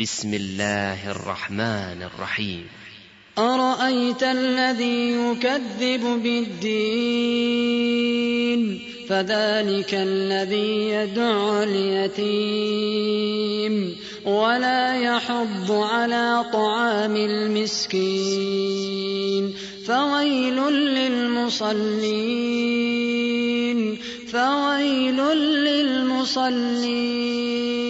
بسم الله الرحمن الرحيم. أرأيت الذي يكذب بالدين؟ فذلك الذي يدع اليتيم. ولا يحض على طعام المسكين. فويل للمصلين. فويل للمصلين.